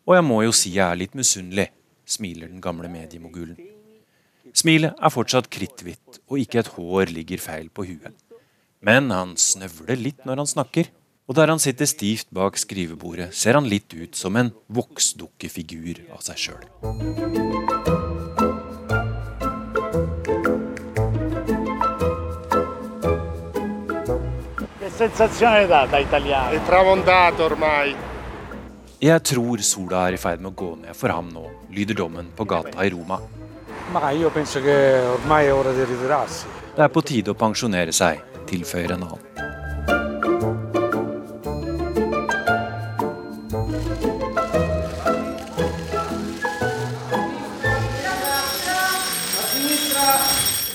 Og jeg må jo si jeg er litt misunnelig, smiler den gamle mediemogulen. Smilet er fortsatt kritthvitt, og ikke et hår ligger feil på huet. Men han snøvler litt når han snakker, og der han sitter stivt bak skrivebordet, ser han litt ut som en voksdukkefigur av seg sjøl. sensazione data italiana. È tramontato ormai. Jeg tror sola er i ferd med å gå ned for ham nå, lyder dommen på gata i Roma. Det er på tide å pensjonere seg, tilføyer en annen.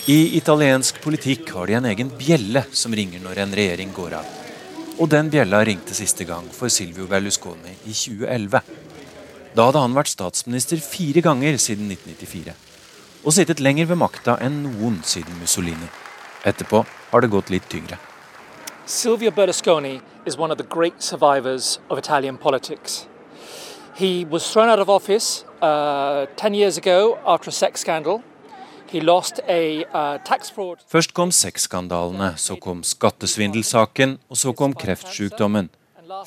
I italiensk politikk har de en egen bjelle som ringer når en regjering går av. Og den bjella ringte siste gang for Silvio Berlusconi i 2011. Da hadde han vært statsminister fire ganger siden 1994. Og sittet lenger ved makta enn noen siden Mussolini. Etterpå har det gått litt tyngre. Silvio Berlusconi is one of the great survivors of Italian politics. He was thrown out of office uh, 10 years ago after a sex. Først kom sexskandalene, så kom skattesvindelsaken, og så kom kreftsykdommen.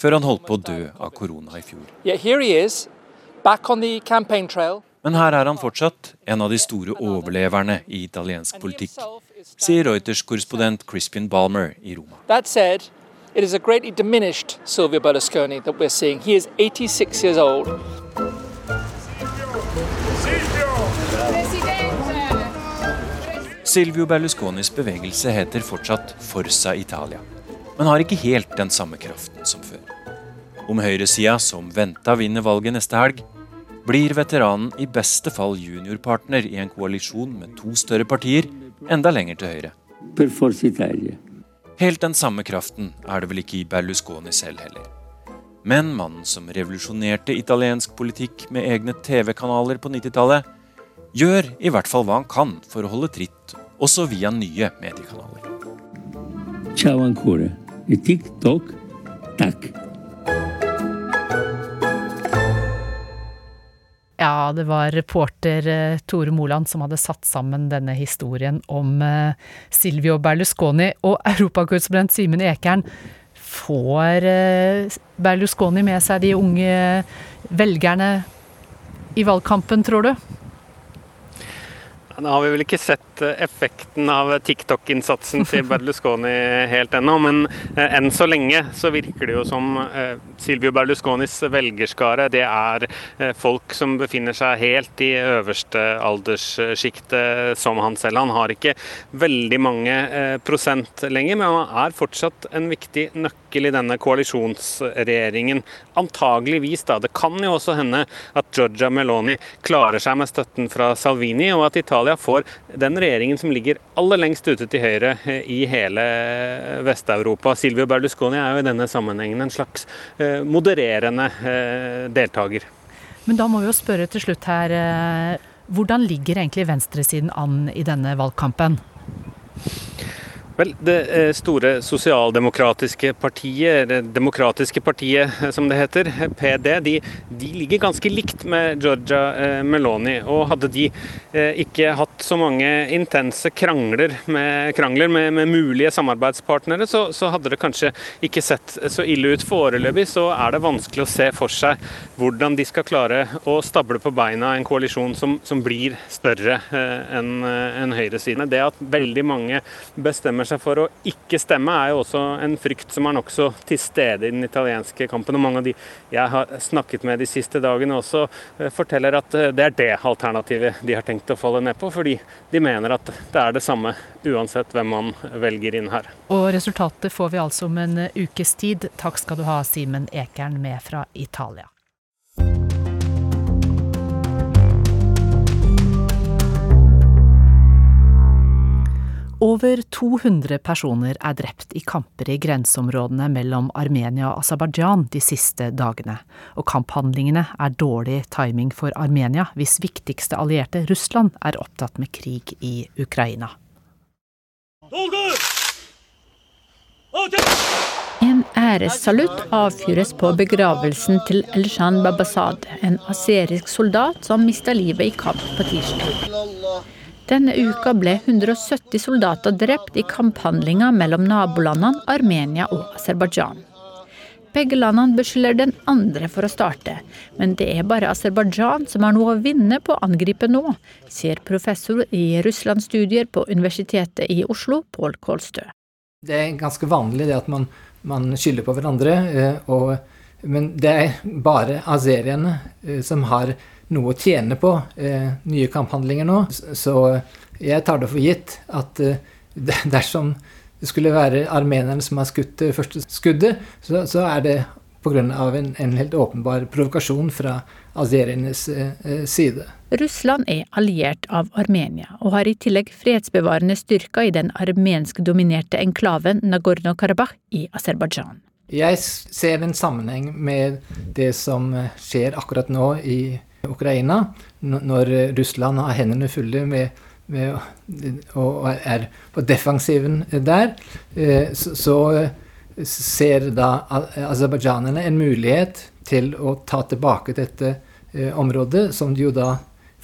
Før han holdt på å dø av korona i fjor. Men her er han fortsatt, en av de store overleverne i italiensk politikk, sier Reuters korrespondent Crispin Balmer i Roma. It is a greatly diminished Silvio Berlusconi that we're seeing. He is 86 years old. Silvio Berlusconis bevegelse heter fortsatt Forsa Italia, men har ikke helt den samme kraften som før. Om høyresida, som venta, vinner valget neste helg, blir veteranen i beste fall juniorpartner i en koalisjon med to større partier enda lenger til høyre. Per Forza Italia. Helt den samme kraften er det vel ikke i Berlusconi selv heller. Men mannen som revolusjonerte italiensk politikk med egne TV-kanaler på 90-tallet, gjør i hvert fall hva han kan for å holde tritt, også via nye mediekanaler. Ciao ancora. TikTok, takk. Ja, det var reporter eh, Tore Moland som hadde satt sammen denne historien om eh, Silvio Berlusconi. Og europakorrespondent Simen Ekern, får eh, Berlusconi med seg de unge velgerne i valgkampen, tror du? Nå har vi vel ikke sett eh, effekten av TikTok-innsatsen til Berlusconi helt ennå, men eh, enn så lenge så virker det jo som eh, Silvio Berlusconis velgerskare det er folk som befinner seg helt i øverste alderssjiktet som han selv. Han har ikke veldig mange prosent lenger, men han er fortsatt en viktig nøkkel i denne koalisjonsregjeringen. Antageligvis, da. Det kan jo også hende at Giorgia Meloni klarer seg med støtten fra Salvini, og at Italia får den regjeringen som ligger aller lengst ute til høyre i hele Vest-Europa. Silvio Berlusconi er jo i denne sammenhengen en slags modererende deltaker. Men da må vi jo spørre til slutt her, hvordan ligger egentlig venstresiden an i denne valgkampen? Vel, Det store sosialdemokratiske partiet, det demokratiske partiet som det heter, PD, de, de ligger ganske likt med Georgia Meloni. Og hadde de ikke hatt så mange intense krangler med, krangler med, med mulige samarbeidspartnere, så, så, hadde det kanskje ikke sett så ille ut. Foreløpig så er det vanskelig å se for seg hvordan de skal klare å stable på beina en koalisjon som, som blir større enn en høyresiden. Det at veldig mange bestemmer seg for å ikke stemme, er jo også en frykt som er nokså til stede i den italienske kampen. Og mange av de jeg har snakket med de siste dagene også, forteller at det er det alternativet de har tenkt å falle ned på, fordi de mener at det er det samme uansett hvem man velger inn her. Og resultatet får vi altså om en ukes tid. Takk skal du ha, Simen Ekern med fra Italia. Over 200 personer er drept i kamper i grenseområdene mellom Armenia og Aserbajdsjan de siste dagene, og kamphandlingene er dårlig timing for Armenia hvis viktigste allierte, Russland, er opptatt med krig i Ukraina. En æressalutt avfyres på begravelsen til Elshan Babasad, en aserisk soldat som mista livet i kamp på tirsdag. Denne uka ble 170 soldater drept i kamphandlinger mellom nabolandene Armenia og Aserbajdsjan. Begge landene beskylder den andre for å starte, men det er bare Aserbajdsjan som har noe å vinne på å angripe nå, sier professor i russlandsstudier på Universitetet i Oslo, Pål Kålstø. Det er ganske vanlig det at man, man skylder på hverandre, og, men det er bare azeriene som har noe å tjene på eh, nye kamphandlinger nå. Så jeg tar det for gitt at eh, dersom det skulle være armenerne som har skutt det første skuddet, så, så, er det pga. En, en helt åpenbar provokasjon fra azerienes eh, side. Russland er alliert av Armenia, og har i tillegg fredsbevarende styrker i den armensk-dominerte enklaven Nagorno-Karabakh i Aserbajdsjan. Jeg ser en sammenheng med det som skjer akkurat nå i Ukraina, når Russland har hendene fulle med, med og er på defensiven der. Eh, så ser da aserbajdsjanerne en mulighet til å ta tilbake dette eh, området, som de jo da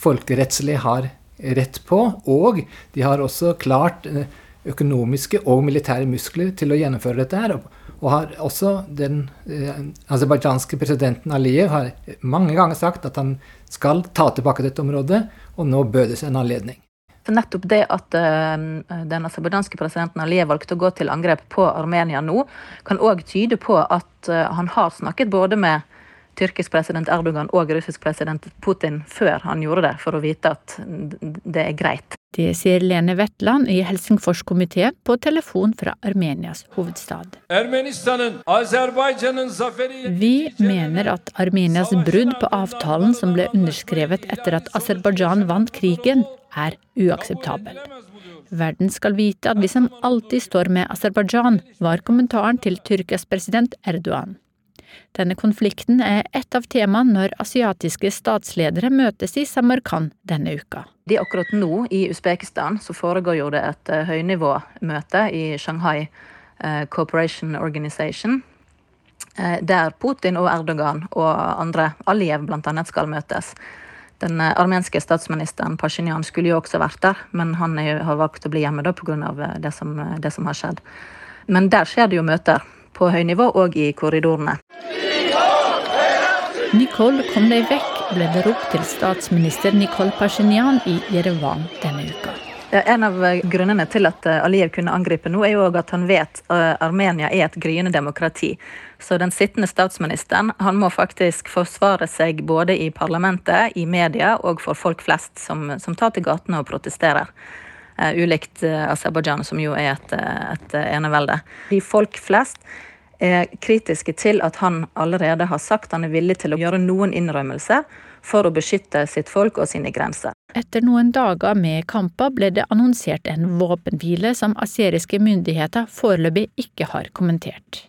folkerettslig har rett på. Og de har også klart eh, økonomiske og militære muskler til å gjennomføre dette. her, Og har også den eh, aserbajdsjanske presidenten Aliyev har mange ganger sagt at han skal ta tilbake dette området, og nå bød det seg en anledning. For nettopp det at uh, den aserbajdsjanske presidenten Aliyev valgte å gå til angrep på Armenia nå, kan òg tyde på at uh, han har snakket både med tyrkisk president Erdogan og russisk president Putin før han gjorde det, for å vite at det er greit. Det sier Lene Wetland i Helsingforskomiteen på telefon fra Armenias hovedstad. Vi mener at Armenias brudd på avtalen som ble underskrevet etter at Aserbajdsjan vant krigen, er uakseptabel. Verden skal vite at vi som alltid står med Aserbajdsjan, var kommentaren til Tyrkias president Erdogan. Denne konflikten er et av temaene når asiatiske statsledere møtes i Samarkand denne uka. De akkurat nå i Usbekistan så foregår jo det et eh, høynivåmøte i Shanghai eh, Cooperation Organization. Eh, der Putin og Erdogan og andre, Aliyev bl.a., skal møtes. Den armenske statsministeren Pashinyan skulle jo også vært der, men han har valgt å bli hjemme pga. Det, det som har skjedd. Men der skjer det jo møter på høynivå og i korridorene. Nicole, kom deg vekk, ble det ropt til statsminister Nicole Pashinyan i Jerevan denne uka. En av grunnene til at Aliyev kunne angripe nå, er jo at han vet at Armenia er et gryende demokrati. Så den sittende statsministeren han må faktisk forsvare seg både i parlamentet, i media og for folk flest som, som tar til gatene og protesterer. Uh, ulikt uh, Aserbajdsjan, som jo er et, uh, et enevelde. De folk flest er kritiske til at han allerede har sagt han er villig til å gjøre noen innrømmelser for å beskytte sitt folk og sine grenser. Etter noen dager med kamper ble det annonsert en våpenhvile som aseriske myndigheter foreløpig ikke har kommentert.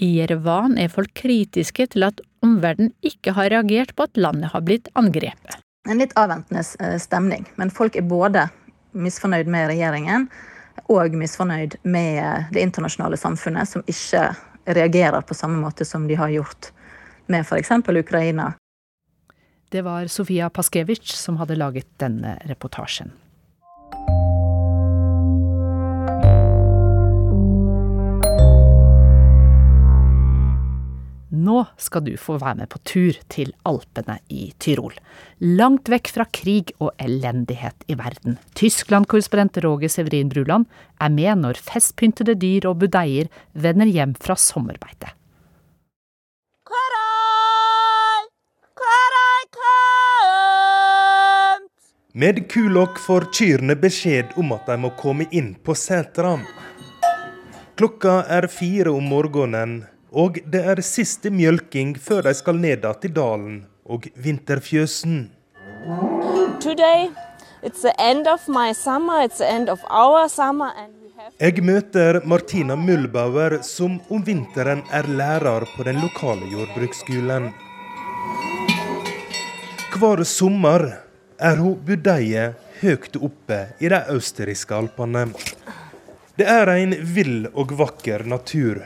I Jerevan er folk kritiske til at omverdenen ikke har reagert på at landet har blitt angrepet. En litt avventende stemning, men folk er både misfornøyd med regjeringen og misfornøyd med det internasjonale samfunnet, som ikke reagerer på samme måte som de har gjort med f.eks. Ukraina. Det var Sofia Paskevic som hadde laget denne reportasjen. Nå skal du få være med på tur til Alpene i Tyrol. Langt vekk fra krig og elendighet i verden. Tyskland-korrespondent Roger Severin Bruland er med når festpyntede dyr og budeier vender hjem fra sommerbeite. Med kulokk får kyrne beskjed om at de må komme inn på setra. Klokka er fire om morgenen og det er siste mjølking før de skal ned til dalen og vinterfjøsen. Jeg møter Martina Mullbauer, som om vinteren er lærer på den lokale jordbruksskolen. Hver sommer er hun budeie høyt oppe i de østerrikske alpene. Det er en vill og vakker natur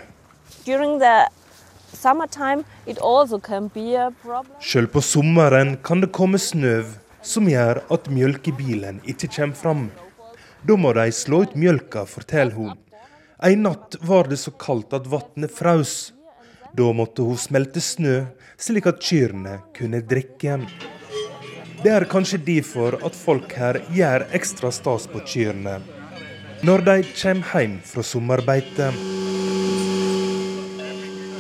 selv på sommeren kan det komme snøv som gjør at mjølkebilen ikke kommer fram. Da må de slå ut mjølka, forteller hun. En natt var det så kaldt at vannet frøs. Da måtte hun smelte snø, slik at kyrne kunne drikke. Det er kanskje derfor at folk her gjør ekstra stas på kyrne når de kommer hjem fra sommerbeite.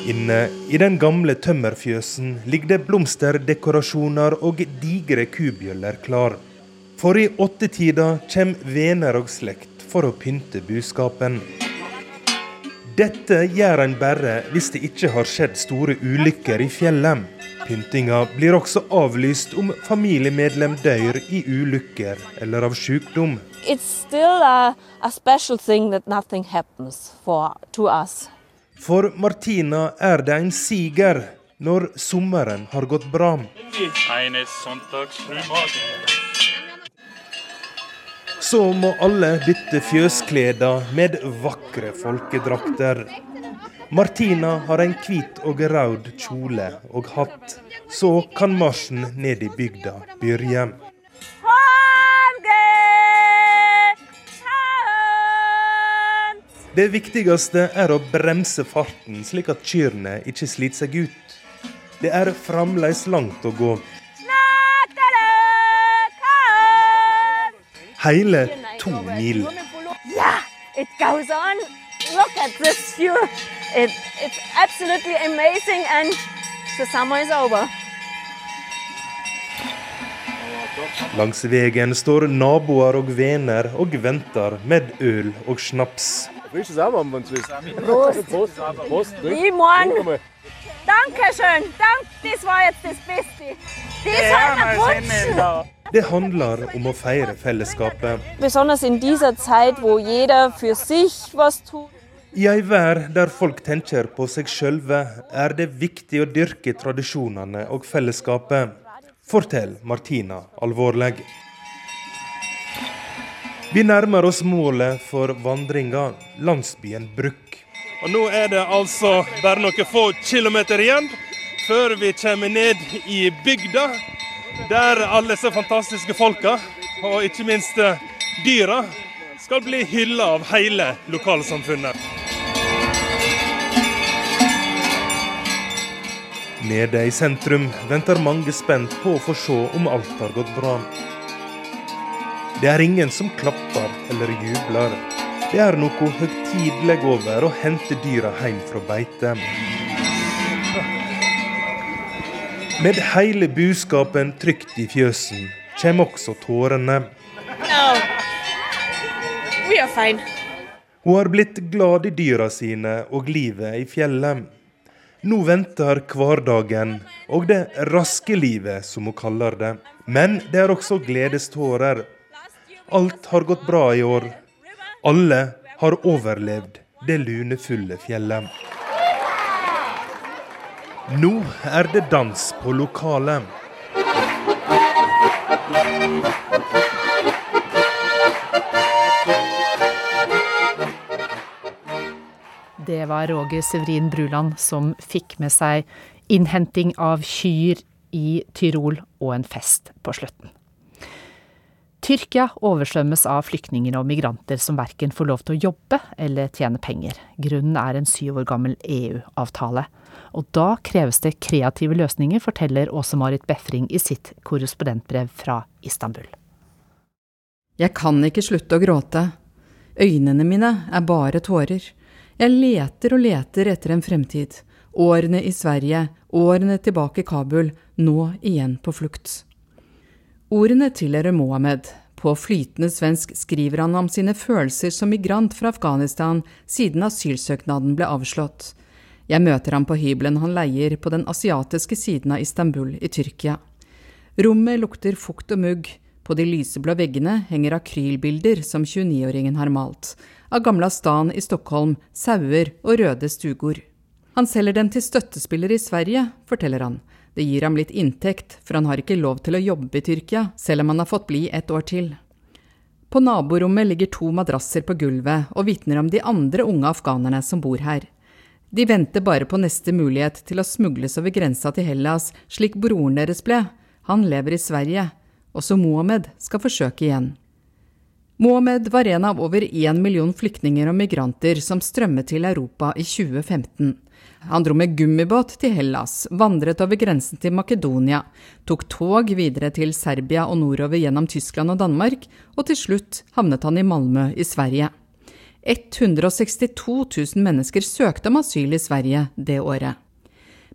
Inne i den gamle tømmerfjøsen ligger det blomsterdekorasjoner og digre kubjøller klar. For i åttetida kommer venner og slekt for å pynte buskapen. Dette gjør en bare hvis det ikke har skjedd store ulykker i fjellet. Pyntinga blir også avlyst om familiemedlem dør i ulykker eller av sykdom. A, a for, For Martina er det en siger når sommeren har gått bra. Så må alle bytte fjøskleder med vakre folkedrakter. Martina har en hvit og rød kjole og hatt. Så kan marsjen ned i bygda begynne. Det viktigste er å bremse farten, slik at kyrne ikke sliter seg ut. Det er fremdeles langt å gå. hele to mil. Yeah, it goes on. Look at this view. It, it's absolutely amazing and the summer is over. Langs veien står naboer og venner og venter med øl og snaps. Prost. Simon. Dankeschön! Dank, das war jetzt das Beste. Das hat er Wunsch. Det handler om å feire fellesskapet. I ei vær der folk tenker på seg sjølve, er det viktig å dyrke tradisjonene og fellesskapet, forteller Martina alvorlig. Vi nærmer oss målet for vandringa, landsbyen Brukk. Og Nå er det altså bare noen få kilometer igjen før vi kommer ned i bygda der alle disse fantastiske folka, og ikke minst eh, dyra, skal bli hylla av hele lokalsamfunnet. Nede i sentrum venter mange spent på å få se om alt har gått bra. Det er ingen som klapper eller jubler. Det er noe høytidelig over å hente dyra hjem fra beite. Med hele buskapen trygt i fjøsen kommer også tårene. No. Hun har blitt glad i dyra sine og livet i fjellet. Nå venter hverdagen og det raske livet, som hun kaller det. Men det er også gledestårer. Alt har gått bra i år. Alle har overlevd det lunefulle fjellet. Nå er det dans på lokalet. Det var Roger Severin Bruland som fikk med seg innhenting av kyr i Tyrol og en fest på slutten. Tyrkia oversvømmes av flyktninger og migranter som verken får lov til å jobbe eller tjene penger. Grunnen er en syv år gammel EU-avtale. Og da kreves det kreative løsninger, forteller Åse-Marit Befring i sitt korrespondentbrev fra Istanbul. Jeg kan ikke slutte å gråte. Øynene mine er bare tårer. Jeg leter og leter etter en fremtid. Årene i Sverige, årene tilbake i Kabul, nå igjen på flukt. Ordene tilhører Mohammed. På flytende svensk skriver han om sine følelser som migrant fra Afghanistan siden asylsøknaden ble avslått. Jeg møter ham på hybelen han leier på den asiatiske siden av Istanbul i Tyrkia. Rommet lukter fukt og mugg. På de lyseblå veggene henger akrylbilder som 29-åringen har malt. Av Gamla stan i Stockholm, sauer og røde stugor. Han selger dem til støttespillere i Sverige, forteller han. Det gir ham litt inntekt, for han har ikke lov til å jobbe i Tyrkia, selv om han har fått bli et år til. På naborommet ligger to madrasser på gulvet og vitner om de andre unge afghanerne som bor her. De venter bare på neste mulighet til å smugles over grensa til Hellas, slik broren deres ble. Han lever i Sverige. Også Mohammed skal forsøke igjen. Mohammed var en av over én million flyktninger og migranter som strømmet til Europa i 2015. Han dro med gummibåt til Hellas, vandret over grensen til Makedonia, tok tog videre til Serbia og nordover gjennom Tyskland og Danmark, og til slutt havnet han i Malmö i Sverige. 162 000 mennesker søkte om asyl i Sverige det året.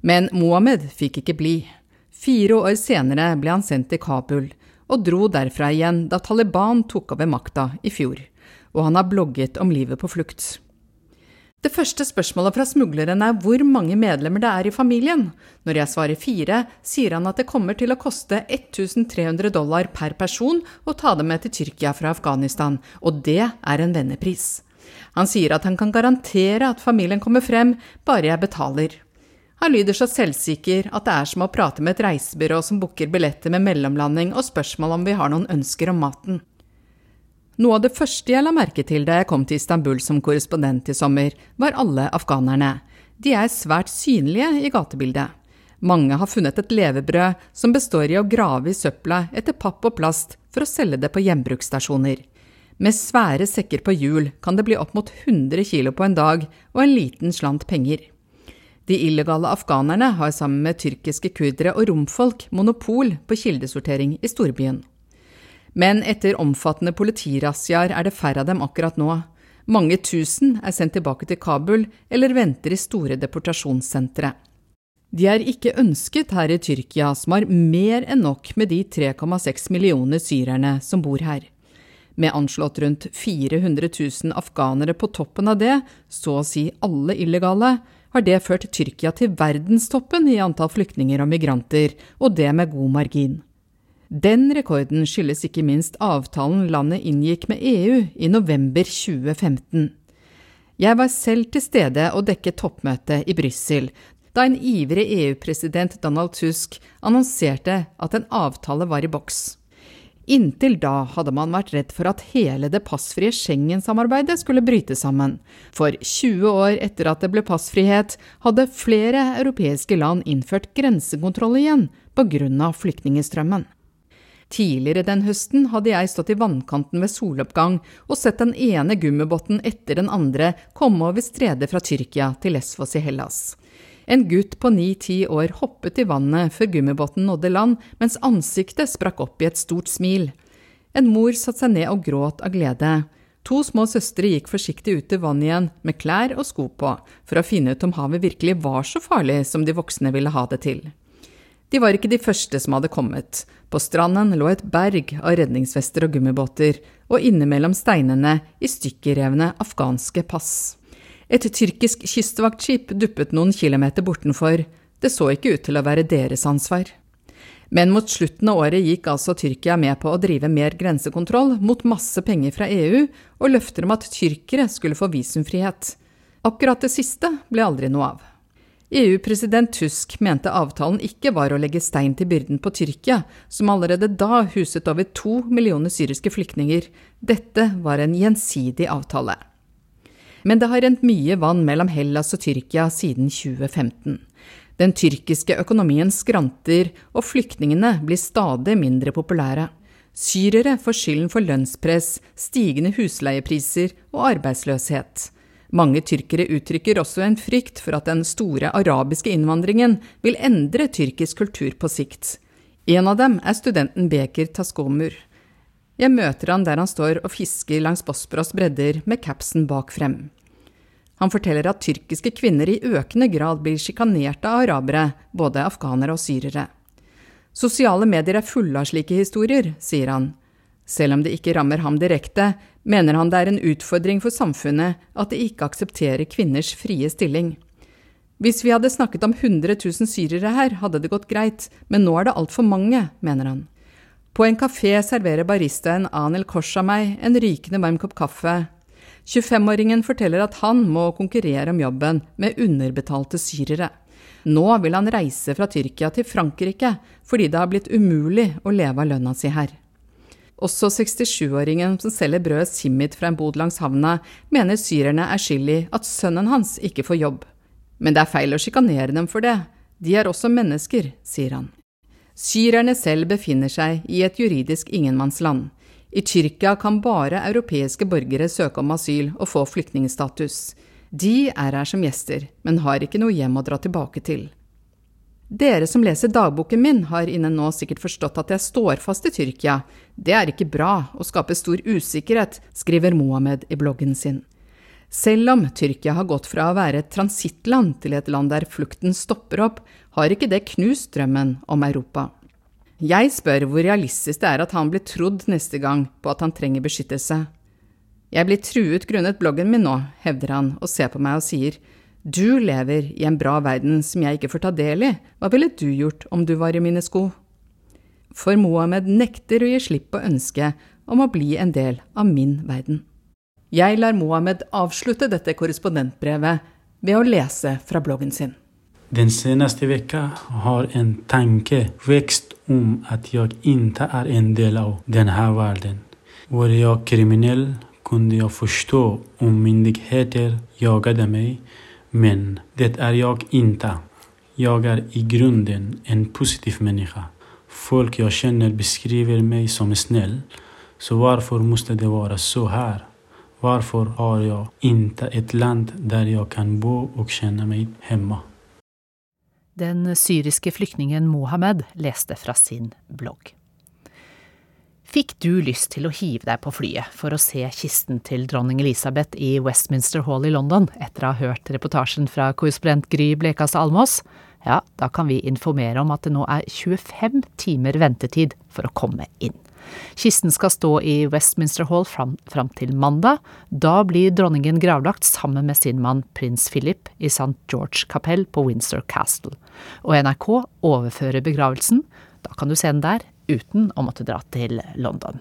Men Mohammed fikk ikke bli. Fire år senere ble han sendt til Kabul, og dro derfra igjen da Taliban tok over makta i fjor. Og han har blogget om livet på flukt. Det første spørsmålet fra smugleren er hvor mange medlemmer det er i familien. Når jeg svarer fire, sier han at det kommer til å koste 1300 dollar per person å ta dem med til Tyrkia fra Afghanistan, og det er en vennepris. Han sier at han kan garantere at familien kommer frem, bare jeg betaler. Han lyder så selvsikker at det er som å prate med et reisebyrå som booker billetter med mellomlanding og spørsmål om vi har noen ønsker om maten. Noe av det første jeg la merke til da jeg kom til Istanbul som korrespondent i sommer, var alle afghanerne. De er svært synlige i gatebildet. Mange har funnet et levebrød som består i å grave i søpla etter papp og plast for å selge det på gjenbruksstasjoner. Med svære sekker på hjul kan det bli opp mot 100 kilo på en dag og en liten slant penger. De illegale afghanerne har sammen med tyrkiske kurdere og romfolk monopol på kildesortering i storbyen. Men etter omfattende politirazziaer er det færre av dem akkurat nå. Mange tusen er sendt tilbake til Kabul eller venter i store deportasjonssentre. De er ikke ønsket her i Tyrkia, som har mer enn nok med de 3,6 millioner syrerne som bor her. Med anslått rundt 400 000 afghanere på toppen av det, så å si alle illegale, har det ført Tyrkia til verdenstoppen i antall flyktninger og migranter, og det med god margin. Den rekorden skyldes ikke minst avtalen landet inngikk med EU i november 2015. Jeg var selv til stede og dekket toppmøtet i Brussel da en ivrig EU-president Donald Tusk annonserte at en avtale var i boks. Inntil da hadde man vært redd for at hele det passfrie Schengen-samarbeidet skulle bryte sammen. For 20 år etter at det ble passfrihet, hadde flere europeiske land innført grensekontroll igjen på grunn av flyktningstrømmen. Tidligere den høsten hadde jeg stått i vannkanten ved soloppgang og sett den ene gummibåten etter den andre komme over stredet fra Tyrkia til Lesvos i Hellas. En gutt på ni–ti år hoppet i vannet før gummibåten nådde land, mens ansiktet sprakk opp i et stort smil. En mor satte seg ned og gråt av glede. To små søstre gikk forsiktig ut i vannet igjen, med klær og sko på, for å finne ut om havet virkelig var så farlig som de voksne ville ha det til. De var ikke de første som hadde kommet. På stranden lå et berg av redningsvester og gummibåter, og innimellom steinene i stykkerrevne afghanske pass. Et tyrkisk kystvaktskip duppet noen kilometer bortenfor. Det så ikke ut til å være deres ansvar. Men mot slutten av året gikk altså Tyrkia med på å drive mer grensekontroll mot masse penger fra EU og løfter om at tyrkere skulle få visumfrihet. Akkurat det siste ble aldri noe av. EU-president Tusk mente avtalen ikke var å legge stein til byrden på Tyrkia, som allerede da huset over to millioner syriske flyktninger. Dette var en gjensidig avtale. Men det har rent mye vann mellom Hellas og Tyrkia siden 2015. Den tyrkiske økonomien skranter, og flyktningene blir stadig mindre populære. Syrere får skylden for lønnspress, stigende husleiepriser og arbeidsløshet. Mange tyrkere uttrykker også en frykt for at den store arabiske innvandringen vil endre tyrkisk kultur på sikt. En av dem er studenten Beker Taskomur. Jeg møter han der han står og fisker langs Bosporos bredder med capsen bak frem. Han forteller at tyrkiske kvinner i økende grad blir sjikanert av arabere, både afghanere og syrere. Sosiale medier er fulle av slike historier, sier han. Selv om det ikke rammer ham direkte, mener han det er en utfordring for samfunnet at det ikke aksepterer kvinners frie stilling. Hvis vi hadde snakket om 100 000 syrere her, hadde det gått greit, men nå er det altfor mange, mener han. På en kafé serverer baristaen Anel Korsa meg en rykende varm kopp kaffe. 25-åringen forteller at han må konkurrere om jobben med underbetalte syrere. Nå vil han reise fra Tyrkia til Frankrike fordi det har blitt umulig å leve av lønna si her. Også 67-åringen som selger brødet Simit fra en bod langs havna, mener syrerne er skyld i at sønnen hans ikke får jobb. Men det er feil å sjikanere dem for det. De er også mennesker, sier han. Syrerne selv befinner seg i et juridisk ingenmannsland. I Tyrkia kan bare europeiske borgere søke om asyl og få flyktningstatus. De er her som gjester, men har ikke noe hjem å dra tilbake til. Dere som leser dagboken min, har innen nå sikkert forstått at jeg står fast i Tyrkia. Det er ikke bra og skaper stor usikkerhet, skriver Mohammed i bloggen sin. Selv om Tyrkia har gått fra å være et transittland til et land der flukten stopper opp, har ikke det knust drømmen om Europa. Jeg spør hvor realistisk det er at han blir trodd neste gang på at han trenger beskyttelse. Jeg blir truet grunnet bloggen min nå, hevder han og ser på meg og sier, du lever i en bra verden som jeg ikke får ta del i, hva ville du gjort om du var i mine sko? For Mohammed nekter å gi slipp på ønsket om å bli en del av min verden. Jeg lar Mohammed avslutte dette korrespondentbrevet ved å lese fra bloggen sin. Den seneste veckan har en tanke vekst om at jeg ikke er en del av denne verden. Var jeg kriminell kunne jeg forstå om myndigheter jaget mig, men det är jag inte. Jag är i grunden en positiv människa. Folk jag känner beskriver mig som snäll, så varför måste det vara så här? Varför har jag inte ett land der jeg kan bo og kjenne meg hjemme? Den syriske flyktningen Mohammed leste fra sin blogg. Fikk du lyst til å hive deg på flyet for å se kisten til dronning Elisabeth i Westminster Hall i London etter å ha hørt reportasjen fra korrespondent Gry Blekastad Almås? Ja, da kan vi informere om at det nå er 25 timer ventetid for å komme inn. Kisten skal stå i Westminster Hall fram, fram, til mandag. Da blir dronningen gravlagt sammen med sin mann prins Philip i St. George kapell på Windsor Castle. Og NRK overfører begravelsen. Da kan du se den der, uten å måtte dra til London.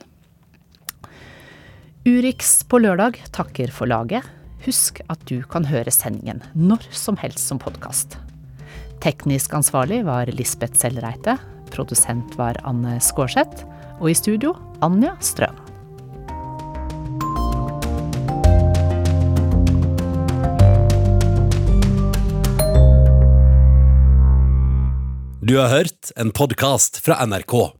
Urix på lørdag takker for laget. Husk at du kan høre sendingen når som helst som podkast. Teknisk ansvarlig var Lisbeth Sellreite. Produsent var Anne Skårseth. Og i studio Anja Strøm. Du har hørt en podkast fra NRK.